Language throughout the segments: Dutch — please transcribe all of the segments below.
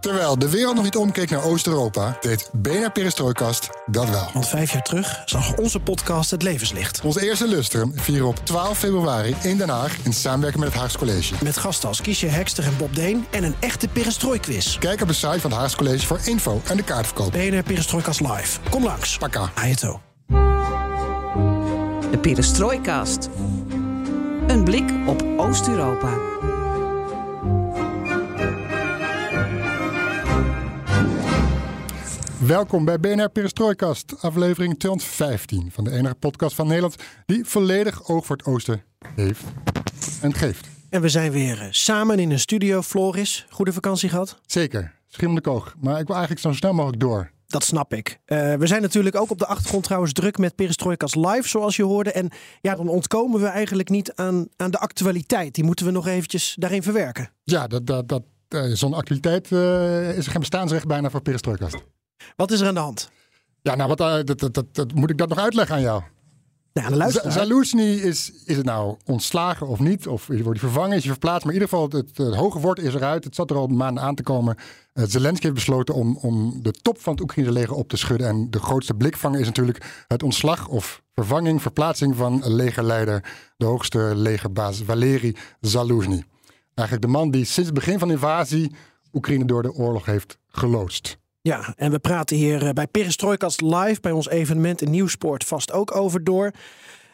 Terwijl de wereld nog niet omkeek naar Oost-Europa, deed BNR Perestrooikast dat wel. Want vijf jaar terug zag onze podcast het levenslicht. Ons eerste lustrum vieren op 12 februari in Den Haag in samenwerking met het Haags College. Met gasten als Kiesje Hekster en Bob Deen en een echte perestrooiquiz. Kijk op de site van het Haags College voor info en de kaartverkoop. BNR Perestrooikast live. Kom langs. Paka. Ajeto. De Perestrooikast. Een blik op Oost-Europa. Welkom bij BNR Perestrooikast, aflevering 215 van de enige podcast van Nederland die volledig oog voor het oosten heeft en geeft. En we zijn weer eh, samen in een studio. Floris, goede vakantie gehad? Zeker, schimmende koog. Maar ik wil eigenlijk zo snel mogelijk door. Dat snap ik. Eh, we zijn natuurlijk ook op de achtergrond trouwens druk met Perestrojkas live, zoals je hoorde. En ja, dan ontkomen we eigenlijk niet aan, aan de actualiteit. Die moeten we nog eventjes daarin verwerken. Ja, dat, dat, dat, eh, zo'n actualiteit is geen bestaansrecht bijna voor Perestrojkast. Wat is er aan de hand? Ja, nou, wat, eh, dat, dat, dat, dat- moet ik dat nog uitleggen aan jou? Nou, luisteraar. Zaluzny is, is het nou ontslagen of niet? Of wordt hij vervangen, is hij verplaatst? Maar in ieder geval, het, het hoge woord is eruit. Het zat er al maanden aan te komen. Uh, Zelensky heeft besloten om, om de top van het Oekraïnse leger op te schudden. En de grootste blikvanger is natuurlijk het ontslag of vervanging, verplaatsing van legerleider, de hoogste legerbaas Valery Zaluzny. Eigenlijk de man die sinds het begin van de invasie Oekraïne door de oorlog heeft geloodst. Ja, en we praten hier eh, bij Perestrojkas live, bij ons evenement in Nieuwsport vast ook over door.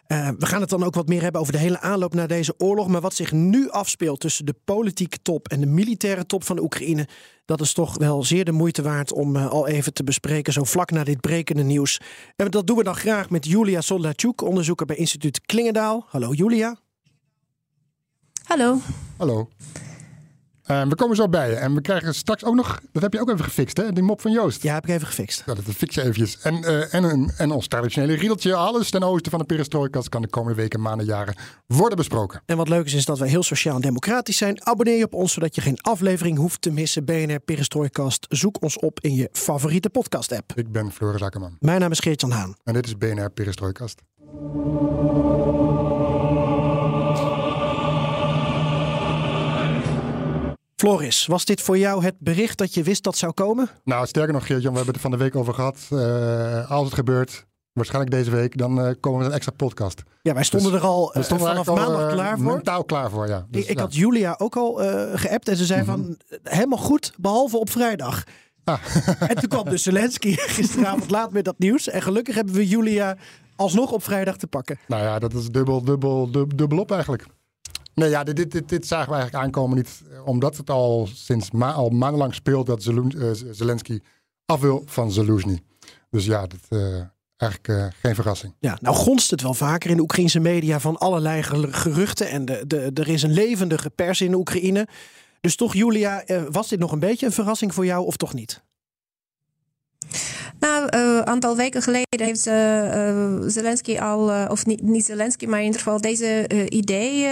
Eh, we gaan het dan ook wat meer hebben over de hele aanloop naar deze oorlog. Maar wat zich nu afspeelt tussen de politieke top en de militaire top van de Oekraïne. Dat is toch wel zeer de moeite waard om eh, al even te bespreken. Zo vlak na dit brekende nieuws. En dat doen we dan graag met Julia Soldatjuk, onderzoeker bij instituut Klingendaal. Hallo Julia. Hallo. Hallo. Uh, we komen zo bij je. En we krijgen straks ook nog, dat heb je ook even gefixt, hè? Die mop van Joost. Ja, heb ik even gefixt. Ja, dat fix je eventjes. En, uh, en, en, en ons traditionele riedeltje, alles ten oosten van de perestrojkas, kan de komende weken, maanden, jaren worden besproken. En wat leuk is, is dat wij heel sociaal en democratisch zijn. Abonneer je op ons, zodat je geen aflevering hoeft te missen. BNR Perestrojkast. Zoek ons op in je favoriete podcast-app. Ik ben Floris Akkerman. Mijn naam is Geert-Jan Haan. En dit is BNR Perestrojkast. Floris, was dit voor jou het bericht dat je wist dat zou komen? Nou, sterker nog, Geert-Jan, we hebben het er van de week over gehad. Uh, als het gebeurt, waarschijnlijk deze week, dan uh, komen we met een extra podcast. Ja, wij stonden dus, er al uh, vanaf al, maandag klaar voor. Mentaal klaar voor, ja. Dus, ik, ik ja. had Julia ook al geappt en ze zei mm -hmm. van helemaal goed, behalve op vrijdag. Ah. en toen kwam dus Zelensky gisteravond laat met dat nieuws. En gelukkig hebben we Julia alsnog op vrijdag te pakken. Nou ja, dat is dubbel, dubbel, dubbel, dubbel op eigenlijk. Nee, ja, dit, dit, dit zagen we eigenlijk aankomen niet omdat het al sinds al maandenlang speelt dat Zelensky af wil van Zelensky. Dus ja, dat, uh, eigenlijk geen verrassing. Ja, nou gonst het wel vaker in de Oekraïnse media van allerlei geruchten en de, de, er is een levendige pers in de Oekraïne. Dus toch, Julia, was dit nog een beetje een verrassing voor jou of toch niet? Nou, een uh, aantal weken geleden heeft uh, Zelensky al, of niet, Zelensky, maar in ieder geval deze idee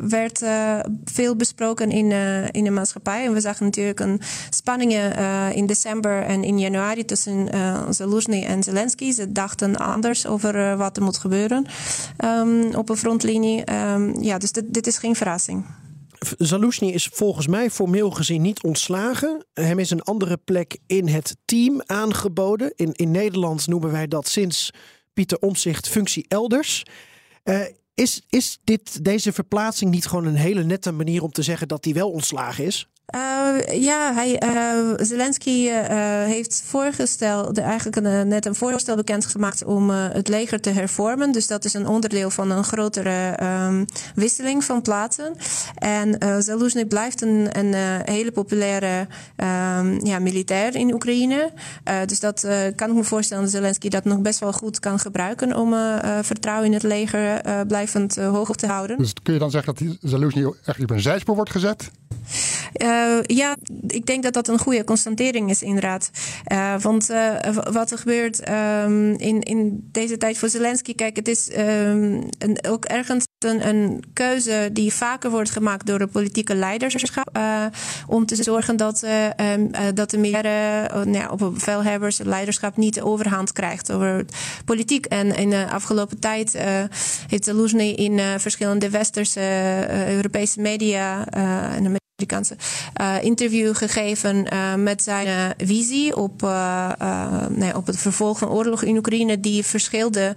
werd veel besproken in, in de maatschappij. En we zagen natuurlijk een spanningen in december en in januari tussen Zelensky en Zelensky. Ze dachten anders over wat er moet gebeuren um, op een frontlinie. Um, ja, dus dit, dit is geen verrassing. Zaluzny is volgens mij formeel gezien niet ontslagen. Hem is een andere plek in het team aangeboden. In, in Nederland noemen wij dat sinds Pieter Omzicht functie elders. Uh, is is dit, deze verplaatsing niet gewoon een hele nette manier om te zeggen dat hij wel ontslagen is? Uh, ja, hij, uh, Zelensky uh, heeft voorgesteld, eigenlijk een, net een voorstel bekendgemaakt om het leger te hervormen. Dus dat is een onderdeel van een grotere um, wisseling van plaatsen. En Zelensky blijft een, een hele populaire um, ja, militair in Oekraïne. dus dat kan ik me voorstellen dat Zelensky dat nog best wel goed kan gebruiken om vertrouwen in het leger blijvend hoog te houden. Dus kun je dan zeggen dat Zelensky echt op een zijspoor wordt gezet? Uh, ja, ik denk dat dat een goede constatering is, inderdaad. Uh, want uh, wat er gebeurt um, in, in deze tijd voor Zelensky, kijk, het is um, een, ook ergens een, een, keuze die vaker wordt gemaakt door de politieke leiderschap. om te zorgen dat, um, dat de militaire nou ja, op bevelhebbers, leiderschap niet de overhand krijgt over politiek. En in de afgelopen tijd heeft Zelensky in verschillende westerse Europese media Uh, interview gegeven uh, met zijn uh, visie op, nee, op het vervolg van oorlog in Oekraïne, die verschilde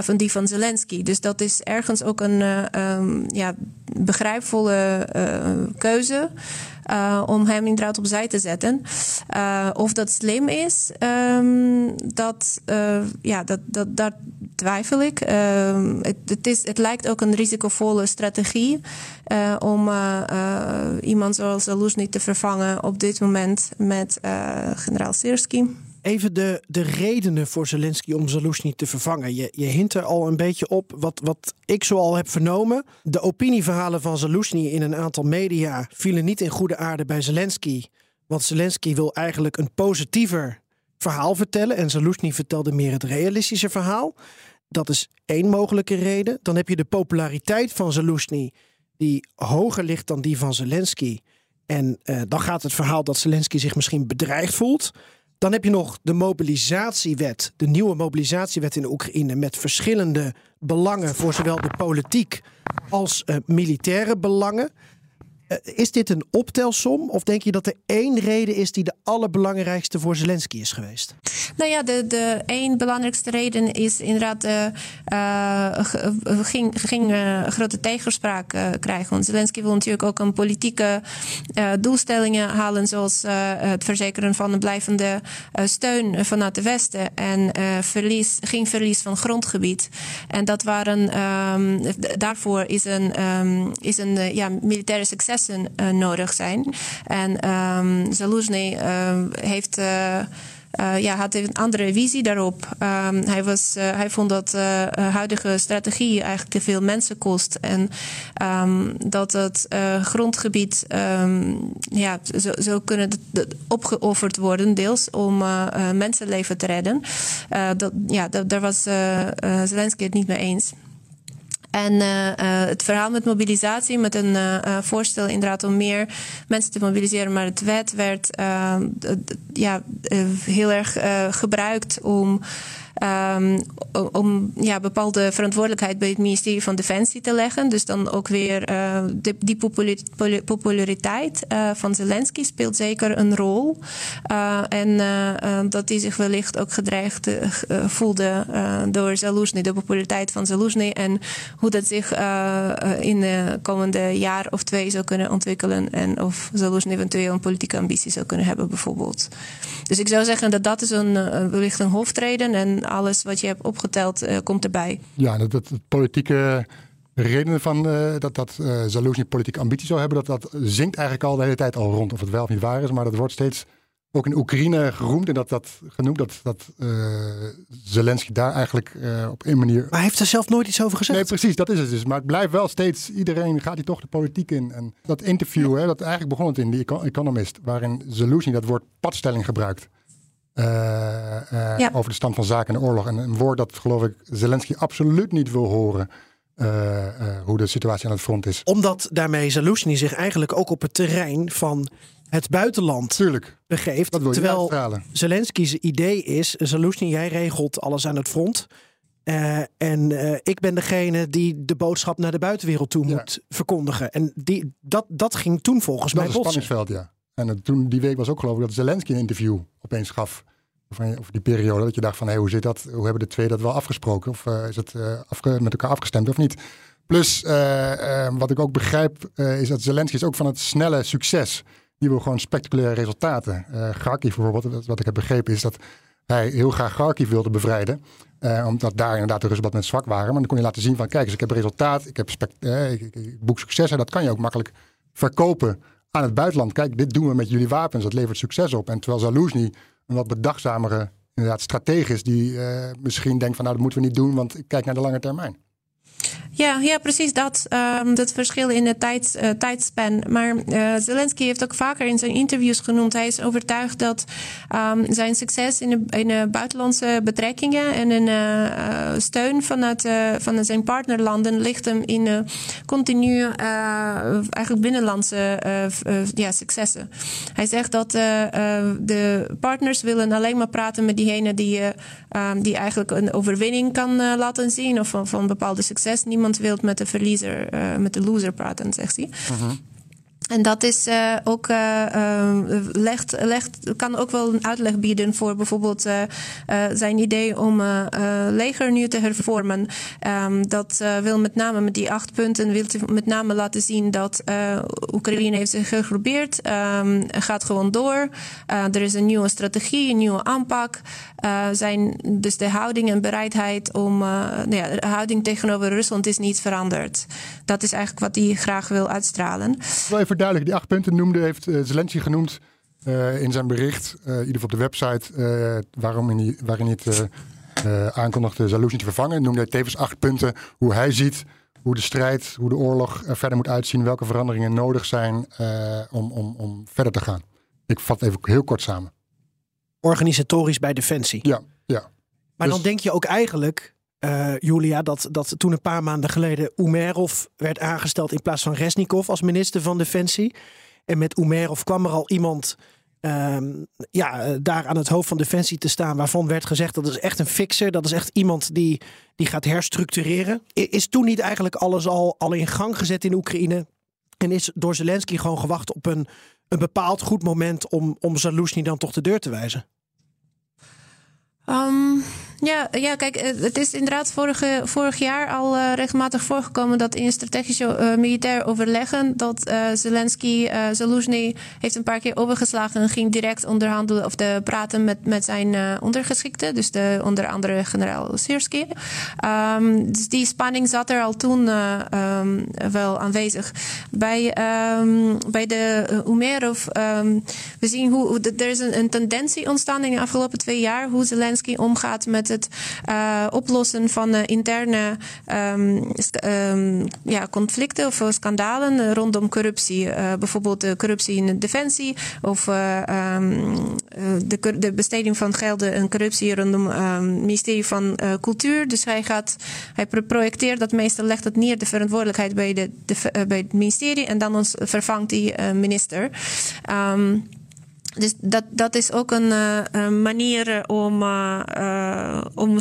van die van Zelensky. Dus dat is ergens ook een um, ja, begrijpvolle keuze. Uh, om hem inderdaad opzij te zetten. Uh, of dat slim is, um, dat, uh, ja, dat, dat, daar twijfel ik. Ehm, het, het, is, het lijkt ook een risicovolle strategie om iemand zoals Zelensky te vervangen op dit moment met generaal Sirski. Even de, de redenen voor Zelensky om Zelensky te vervangen. Je, je hint er al een beetje op wat, wat ik zoal heb vernomen. De opinieverhalen van Zelensky in een aantal media vielen niet in goede aarde bij Zelensky. Want Zelensky wil eigenlijk een positiever verhaal vertellen. En Zelensky vertelde meer het realistische verhaal. Dat is één mogelijke reden. Dan heb je de populariteit van Zelensky, die hoger ligt dan die van Zelensky. En uh, dan gaat het verhaal dat Zelensky zich misschien bedreigd voelt. Dan heb je nog de mobilisatiewet, de nieuwe mobilisatiewet in Oekraïne, met verschillende belangen voor zowel de politiek als uh, militaire belangen. Uh, is dit een optelsom of denk je dat er één reden is die de allerbelangrijkste voor Zelensky is geweest? Nou ja, de, de één belangrijkste reden is inderdaad uh, uh, ging, ging grote tegenspraak krijgen. Want Zelensky wil natuurlijk ook een politieke doelstellingen halen, zoals het verzekeren van een blijvende steun vanuit de Westen en verlies, geen verlies van grondgebied. En dat waren, um, daarvoor is een, um, is een ja, militaire successen nodig zijn. En um, heeft uh, ja, had een andere visie daarop. Um, hij, was, hij vond dat de huidige strategie eigenlijk te veel mensen kost. En um, dat het grondgebied um, ja, zo, zo kunnen opgeofferd worden, deels om mensenleven te redden. dat, ja, daar was Zelensky het niet mee eens. En uh, het verhaal met mobilisatie, met een uh, voorstel inderdaad om meer mensen te mobiliseren, maar het wet werd ja, heel erg gebruikt om um, om ja, bepaalde verantwoordelijkheid bij het ministerie van Defensie te leggen. Dus dan ook weer uh, de, die populariteit uh, van Zelensky speelt zeker een rol. Uh, en dat hij zich wellicht ook gedreigd voelde door Zelensky, de populariteit van Zelensky en hoe dat zich in de komende jaar of twee zou kunnen ontwikkelen en of Zelensky eventueel een politieke ambitie zou kunnen hebben bijvoorbeeld. Dus ik zou zeggen dat dat is een, wellicht een hoofdreden en alles wat je hebt opgeteld uh, komt erbij. Ja, dat, dat politieke redenen van uh, dat, dat uh, Zaluzny politieke ambitie zou hebben, dat, dat zingt eigenlijk al de hele tijd al rond. Of het wel of niet waar is, maar dat wordt steeds ook in Oekraïne geroemd en dat, dat genoemd dat, dat uh, Zelensky daar eigenlijk uh, op een manier. Maar hij heeft er zelf nooit iets over gezegd. Nee, precies, dat is het dus. Maar het blijft wel steeds, iedereen gaat hier toch de politiek in. En dat interview, hè, dat eigenlijk begon het in The Economist, waarin Zelensky dat woord padstelling gebruikt. Uh, uh, over de stand van zaken in de oorlog. En een woord dat, geloof ik, Zelensky absoluut niet wil horen. Uh, hoe de situatie aan het front is. Omdat daarmee Zelensky zich eigenlijk ook op het terrein van het buitenland Tuurlijk. begeeft. Dat wil je terwijl Zelensky's idee is: Zelensky, jij regelt alles aan het front. Uh, en uh, ik ben degene die de boodschap naar de buitenwereld toe ja. moet verkondigen. En die, dat, dat ging toen volgens dat mij botsen. Dat is een spanningsveld, ja. En toen die week was ook geloof ik dat Zelensky een interview opeens gaf. Over die periode. Dat je dacht van hé, hoe zit dat? Hoe hebben de twee dat wel afgesproken? Of uh, is het afge met elkaar afgestemd of niet? Plus, uh, wat ik ook begrijp, is dat Zelensky is ook van het snelle succes. Die wil gewoon spectaculaire resultaten. Uh, bijvoorbeeld, wat ik heb begrepen, is dat hij heel graag Kharkiv wilde bevrijden. omdat daar inderdaad de Russen wat mensen zwak waren. Maar dan kon je laten zien van kijk ik heb resultaat. Ik heb ik boek succes. En dat kan je ook makkelijk verkopen aan het buitenland. Kijk, dit doen we met jullie wapens, dat levert succes op. En terwijl Zaluzny een wat bedachtzamere, inderdaad strategisch, die uh, misschien denkt van nou dat moeten we niet doen, want kijk naar de lange termijn. Ja, ja, precies dat. Um, dat verschil in de tijd, uh, tijdspan. Maar uh, Zelensky heeft ook vaker in zijn interviews genoemd. Hij is overtuigd dat um, zijn succes in de, in de buitenlandse betrekkingen en in uh, steun vanuit van zijn partnerlanden ligt hem in continu eigenlijk binnenlandse ja, successen. Hij zegt dat de partners willen alleen maar praten met diegene die, um, die eigenlijk een overwinning kan laten zien of van, van bepaalde succes. Niemand wil met de verliezer, uh, met de loser praten, zegt hij. Uh. En dat is uh, ook, uh, legt, legt, kan ook wel een uitleg bieden voor bijvoorbeeld zijn idee om leger nu te hervormen. Um, dat wil met name met die acht punten, wil met name laten zien dat Oekraïne heeft zich gegroepeerd, um, gaat gewoon door. er is een nieuwe strategie, een nieuwe aanpak. zijn, dus de houding en bereidheid om, nou ja, de houding tegenover Rusland is niet veranderd. Dat is eigenlijk wat hij graag wil uitstralen duidelijk, die acht punten noemde, heeft uh, Zelensky genoemd uh, in zijn bericht, uh, in ieder geval op de website, waarom in die, waarin hij het aankondigde Zaluzny te vervangen. Noemde hij tevens acht punten hoe hij ziet hoe de strijd, hoe de oorlog er verder moet uitzien, welke veranderingen nodig zijn om, om, om verder te gaan. Ik vat even heel kort samen. Organisatorisch bij Defensie. Ja, ja. Maar dus... dan denk je ook eigenlijk, uh, Julia, dat, dat toen een paar maanden geleden Umerov werd aangesteld in plaats van Resnikov als minister van Defensie. En met Umerov kwam er al iemand uh, ja, eh, daar aan het hoofd van Defensie te staan, waarvan werd gezegd dat is echt een fixer, dat is echt iemand die, die gaat herstructureren. Is toen niet eigenlijk alles al, al in gang gezet in Oekraïne? En is door Zelensky gewoon gewacht op een, een bepaald goed moment om, om dan toch de deur te wijzen? Um, ja, ja, kijk, het is inderdaad vorige, vorig jaar al uh, regelmatig voorgekomen dat in strategische uh, militair overleggen dat uh, Zelensky, Zelensky heeft een paar keer overgeslagen en ging direct onderhandelen of de praten met, met zijn ondergeschikte, dus de, onder andere generaal Sirski. Um, dus die spanning zat er al toen um, wel aanwezig. Bij, um, bij de Umerov, we zien hoe, er is een, een tendentie ontstaan in de afgelopen twee jaar hoe Zelensky omgaat met het uh, oplossen van uh, interne um, um, ja, conflicten of schandalen rondom corruptie. Bijvoorbeeld de corruptie in de defensie of um, de, de, besteding van gelden en corruptie rondom het ministerie van Cultuur. Dus hij, gaat, hij projecteert dat meestal legt het neer de verantwoordelijkheid bij, de, bij het ministerie en dan vervangt die minister. Dus dat, dat is ook een uh, manier om, uh, om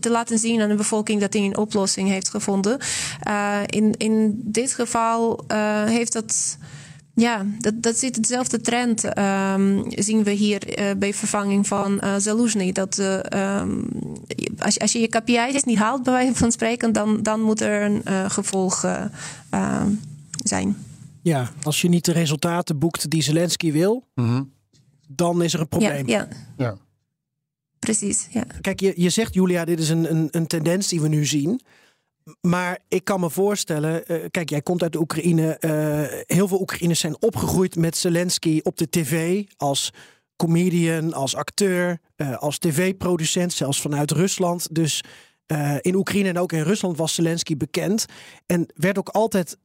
te laten zien aan de bevolking dat hij een oplossing heeft gevonden. in, in dit geval heeft dat. Ja, dat, dat zit hetzelfde trend, um, zien we hier uh, bij vervanging van uh. Dat uh, um, als, als je je KPI's niet haalt, bij wijze van spreken, dan, dan moet er een gevolg zijn. Ja, als je niet de resultaten boekt die Zelensky wil, mm -hmm dan is er een probleem. Ja, ja. precies. Ja. Kijk, je, je zegt, Julia, dit is een, een, een tendens die we nu zien. Maar ik kan me voorstellen, uh, kijk, jij komt uit de Oekraïne. Uh, heel veel Oekraïners zijn opgegroeid met Zelensky op de tv als comedian, als acteur, uh, als tv-producent, zelfs vanuit Rusland. Dus in Oekraïne en ook in Rusland was Zelensky bekend. En werd ook altijd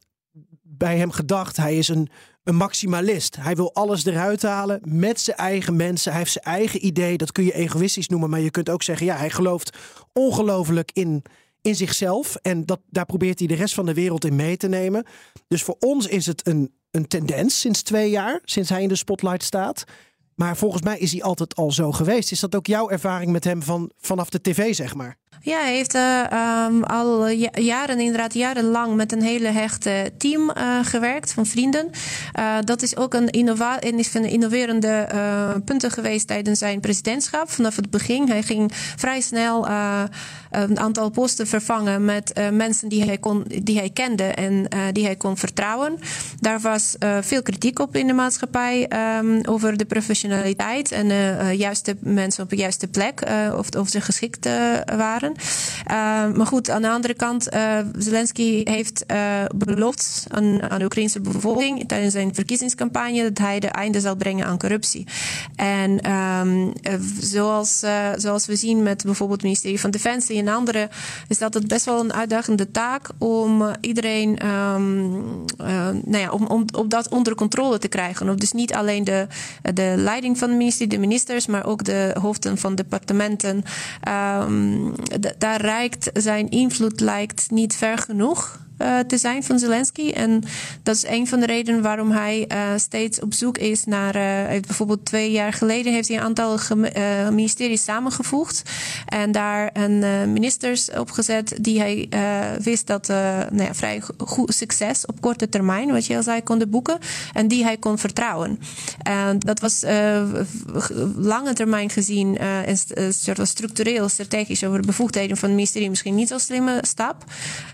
bij hem gedacht, hij is een, een maximalist. Hij wil alles eruit halen met zijn eigen mensen. Hij heeft zijn eigen idee. Dat kun je egoïstisch noemen, maar je kunt ook zeggen, ja, hij gelooft ongelooflijk in, in zichzelf. En dat, daar probeert hij de rest van de wereld in mee te nemen. Dus voor ons is het een, een tendens sinds twee jaar, sinds hij in de spotlight staat. Maar volgens mij is hij altijd al zo geweest. Is dat ook jouw ervaring met hem van, vanaf de tv, zeg maar? Ja, hij heeft uh, um, al jaren, inderdaad jarenlang met een hele hechte team uh, gewerkt van vrienden. Uh, dat is ook een, innova een innoverende punten geweest tijdens zijn presidentschap. Vanaf het begin. Hij ging vrij snel een aantal posten vervangen met mensen die hij, kon, die hij kende en die hij kon vertrouwen. Daar was veel kritiek op in de maatschappij um, over de professionaliteit en juiste mensen op de juiste plek, of, of ze geschikt waren. Jaren. maar goed, aan de andere kant, Zelensky heeft beloofd aan, aan de Oekraïnse bevolking tijdens zijn verkiezingscampagne dat hij de einde zal brengen aan corruptie. En ehm, zoals, zoals we zien met bijvoorbeeld het ministerie van Defensie en andere, is dat het best wel een uitdagende taak om iedereen, um, nou ja, om, dat onder controle te krijgen. Of dus niet alleen de, de leiding van het ministerie, de ministers, maar ook de hoofden van departementen. Um, daar reikt zijn invloed lijkt niet ver genoeg. Uh, te zijn van Zelensky. En dat is een van de redenen waarom hij uh, steeds op zoek is naar. Uh, bijvoorbeeld twee jaar geleden heeft hij een aantal ministeries samengevoegd. En daar een ministers opgezet die hij wist dat nou ja, vrij goed succes op korte termijn, wat je al zei, konden boeken. En die hij kon vertrouwen. En dat was lange termijn gezien een soort structureel, strategisch over de bevoegdheden van het ministerie misschien niet zo'n slimme stap.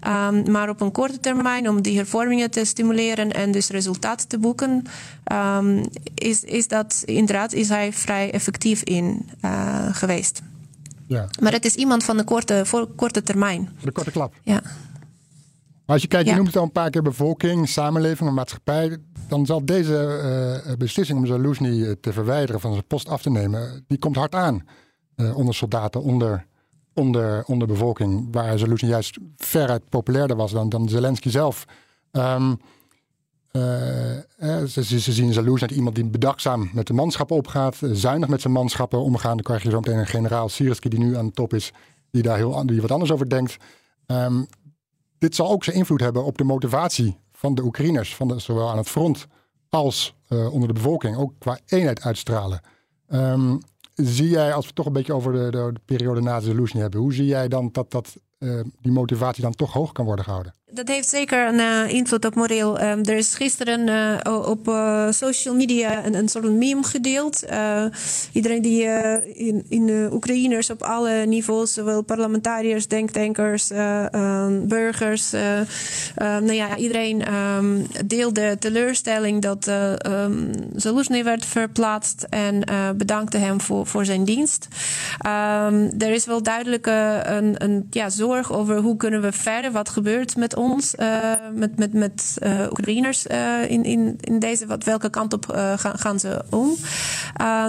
Um, maar op een korte termijn om die hervormingen te stimuleren en dus resultaat te boeken, um, is, is dat inderdaad is hij vrij effectief in uh, geweest. Ja. Maar het is iemand van de korte, voor, korte termijn. De korte klap. Ja. Maar als je kijkt, je noemt het al een paar keer bevolking, samenleving, maatschappij. Dan zal deze uh, beslissing om Zaluzny te verwijderen, van zijn post af te nemen, die komt hard aan. Uh, onder soldaten, onder onder, onder bevolking, waar Zelensky juist veruit populairder was dan, dan Zelensky zelf. Um, ze, ze, zien Zaloes net iemand die bedachtzaam met de manschappen opgaat, zuinig met zijn manschappen omgaan. Dan krijg je zo meteen een generaal Siersky die nu aan de top is, die daar heel die wat anders over denkt. Um, dit zal ook zijn invloed hebben op de motivatie van de Oekraïners, van zowel aan het front als uh, onder de bevolking, ook qua eenheid uitstralen. Um, zie jij, als we toch een beetje over de, de, de periode na de Zelensky hebben, hoe zie jij dan dat, dat uh, die motivatie dan toch hoog kan worden gehouden? Dat heeft zeker een uh, invloed op moreel. Um, er is gisteren uh, op uh, social media een, een soort meme gedeeld. iedereen die in, in Oekraïners op alle niveaus, zowel parlementariërs, denktankers, um, burgers, nou ja, iedereen um, deelde de teleurstelling dat Zelensky werd verplaatst en bedankte hem voor, voor zijn dienst. er is wel duidelijk een, een ja, zorg over hoe kunnen we verder, wat gebeurt met ons, uh, met, met, met uh, Oekraïners uh, in, in, in deze, wat, welke kant op gaan, gaan ze om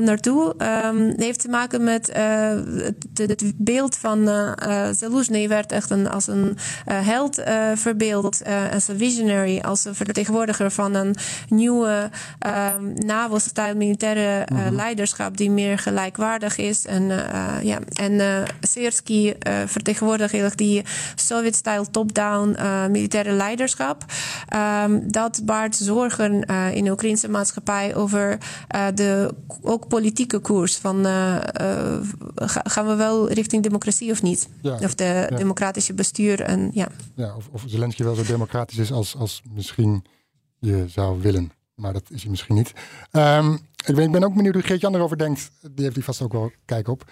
naartoe. Um, heeft te maken met het, het, beeld van Zelensky werd echt een, als een held verbeeld, als een visionary, als een vertegenwoordiger van een nieuwe NAVO-stijl militaire mm -hmm. leiderschap die meer gelijkwaardig is. En, ja, en Sersky vertegenwoordigt die Sovjet-stijl top-down uh, militaire leiderschap. Um, dat baart zorgen uh, in de Oekraïnse maatschappij over uh, de ook politieke koers. Van gaan we wel richting democratie of niet? Ja, of de ja. democratische bestuur. En, ja. Ja, of, of Zelensky wel zo democratisch is als, als misschien je zou willen. Maar dat is hij misschien niet. Um, ik, ben, ik ben ook benieuwd hoe Geert-Jan erover denkt. Die heeft hij vast ook wel kijk op.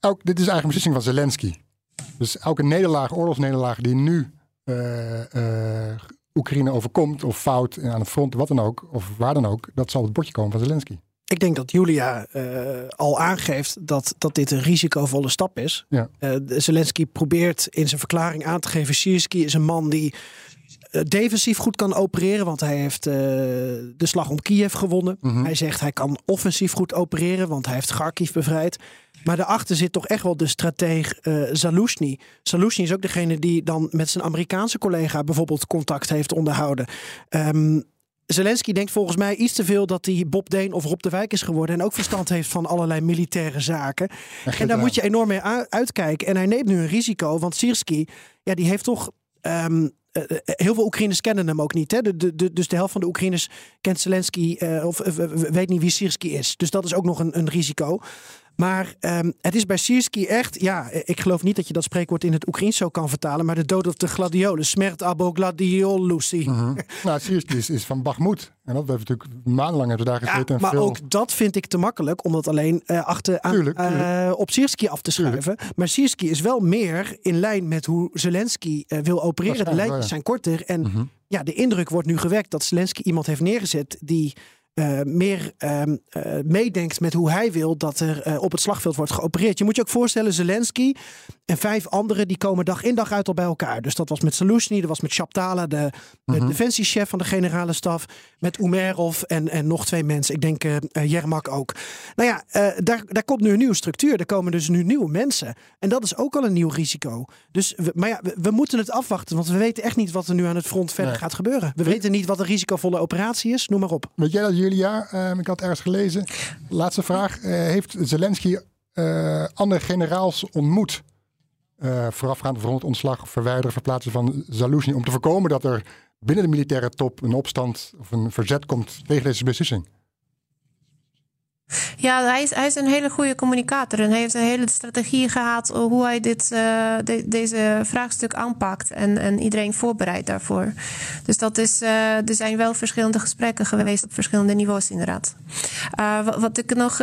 Ook, dit is eigenlijk een beslissing van Zelensky. Dus elke nederlaag, oorlogsnederlaag die nu Oekraïne overkomt, of fout aan het front, wat dan ook, of waar dan ook, dat zal het bordje komen van Zelensky. Ik denk dat Julia uh, al aangeeft dat, dat dit een risicovolle stap is. Ja. Zelensky probeert in zijn verklaring aan te geven: Sierski is een man die defensief goed kan opereren, want hij heeft uh, de slag om Kiev gewonnen. Mm -hmm. Hij zegt hij kan offensief goed opereren, want hij heeft Kharkiv bevrijd. Maar daarachter zit toch echt wel de strateeg uh, Zaluzny. Zaluzny is ook degene die dan met zijn Amerikaanse collega bijvoorbeeld contact heeft onderhouden. Um, Zelensky denkt volgens mij iets te veel dat hij Bob Deen of Rob de Wijk is geworden. En ook verstand heeft van allerlei militaire zaken. En daar moet je enorm mee uitkijken. En hij neemt nu een risico, want Sirski, ja, die heeft toch. Um, uh, heel veel Oekraïners kennen hem ook niet. Hè? De, de, dus de helft van de Oekraïners kent Zelensky uh, of weet niet wie Sirski is. Dus dat is ook nog een, een risico. Maar um, het is bij Sierski echt, ja, ik geloof niet dat je dat spreekwoord in het Oekraïens zo kan vertalen, maar de dood op de gladiolen, smert abo gladiolusi. Mhm. nou, Sierski is, is van Bagmoed. En dat heeft natuurlijk maandenlang hebben daar gezeten. Ja, maar veel... ook dat vind ik te makkelijk om dat alleen uh, achter aan, tuurlijk, tuurlijk. Uh, op Sierski af te schuiven. Tuurlijk. Maar Sierski is wel meer in lijn met hoe Zelensky uh, wil opereren. De lijntjes ja. zijn korter en mhm. ja, de indruk wordt nu gewekt dat Zelensky iemand heeft neergezet die eh, meer ehm, eh, meedenkt met hoe hij wil dat er eh, op het slagveld wordt geopereerd. Je moet je ook voorstellen, Zelensky en vijf anderen die komen dag in dag uit al bij elkaar. Dus dat was met Saluzhny, dat was met Shaptala, de, de defensiechef van de generale staf, met Umerov en, en nog twee mensen. Ik denk Jermak ook. Nou ja, daar, daar komt nu een nieuwe structuur. Er komen dus nu nieuwe mensen. En dat is ook al een nieuw risico. Dus, we, maar ja, we, we moeten het afwachten, want we weten echt niet wat er nu aan het front verder Nee. gaat gebeuren. We weten niet wat een risicovolle operatie is, noem maar op. Weet jij dat, Julia? Ehm, ik had ergens gelezen. Laatste vraag. Eh, heeft Zelensky eh, andere generaals ontmoet? eh voorafgaand voor het ontslag, verwijderen, verplaatsen van Zaluzhny. Om te voorkomen dat er binnen de militaire top een opstand of een verzet komt tegen deze beslissing. Ja, hij is, hij is een hele goede communicator en hij heeft een hele strategie gehad hoe hij dit, de, deze vraagstuk aanpakt en, en iedereen voorbereidt daarvoor. Dus dat is, uh, er zijn wel verschillende gesprekken geweest op verschillende niveaus inderdaad. Wat, wat, ik nog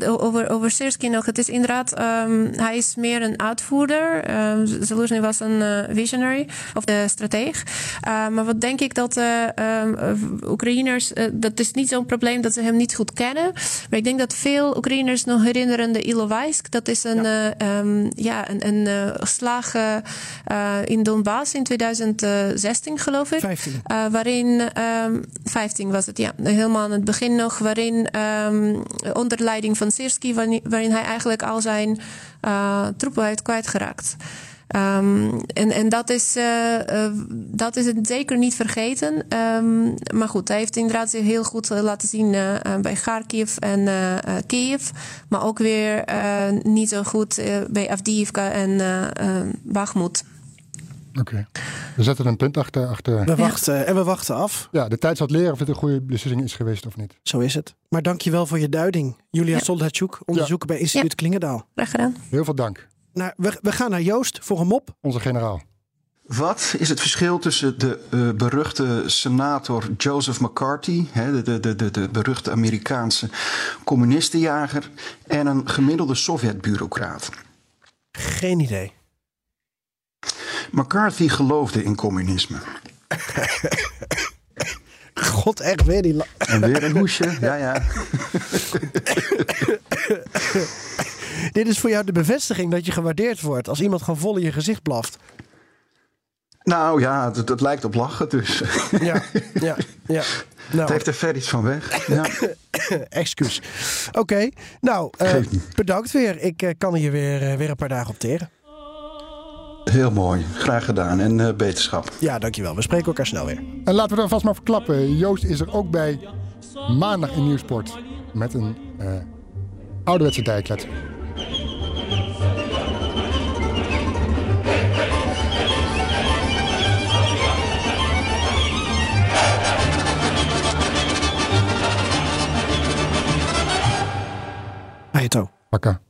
over, over Sirski nog, het is inderdaad, um, hij is meer een uitvoerder. Um, Zelensky was een visionary of de strateeg. maar wat denk ik dat um, Oekraïners, dat is niet zo'n probleem dat ze hem niet goed kennen. Maar ik denk dat veel Oekraïners nog herinneren de Ilovaisk. Dat is een, ja. Uh, um, ja, een, een uh, geslagen uh, in Donbass in 2016, geloof ik. 15. Uh, waarin, um, 15 was het, ja. Helemaal aan het begin nog. Waarin um, onder leiding van Sirski, waarin, waarin hij eigenlijk al zijn troepen heeft kwijtgeraakt. Um, en, en dat is, uh, uh, dat is het zeker niet vergeten. Um, maar goed, hij heeft inderdaad zich heel goed laten zien uh, bij Kharkiv en Kiev. Maar ook weer niet zo goed bij Avdiivka en Bakhmut. Oké, okay. we zetten een punt achter. achter... We wachten ja. en we wachten af. Ja, de tijd zal het leren of dit een goede beslissing is geweest of niet. Zo is het. Maar dankjewel voor je duiding. Julia ja. Onderzoeker ja. bij Instituut Klingendaal. Graag gedaan. Heel veel dank. Nou, we, we gaan naar Joost voor een mop. Onze generaal. Wat is het verschil tussen de uh, beruchte senator Joseph McCarthy, hè, de, de, de, de beruchte Amerikaanse communistenjager, en een gemiddelde Sovjet-bureaucraat? Geen idee. McCarthy geloofde in communisme. God, echt weer die. En weer een hoesje, ja, ja. Dit is voor jou de bevestiging dat je gewaardeerd wordt als iemand gewoon vol in je gezicht blaft. Nou ja, het, het lijkt op lachen dus. Ja, ja, ja. Nou. Het heeft er ver iets van weg. Ja. Excuus. Oké, okay. nou, uh, bedankt weer. Ik uh, kan hier weer, uh, weer een paar dagen op teren. Heel mooi, graag gedaan en uh, beterschap. Ja, dankjewel. We spreken elkaar snel weer. En laten we er vast maar verklappen. Joost is er ook bij maandag in Nieuwsport met een uh, ouderwetse dijklet. А Пока. Пока.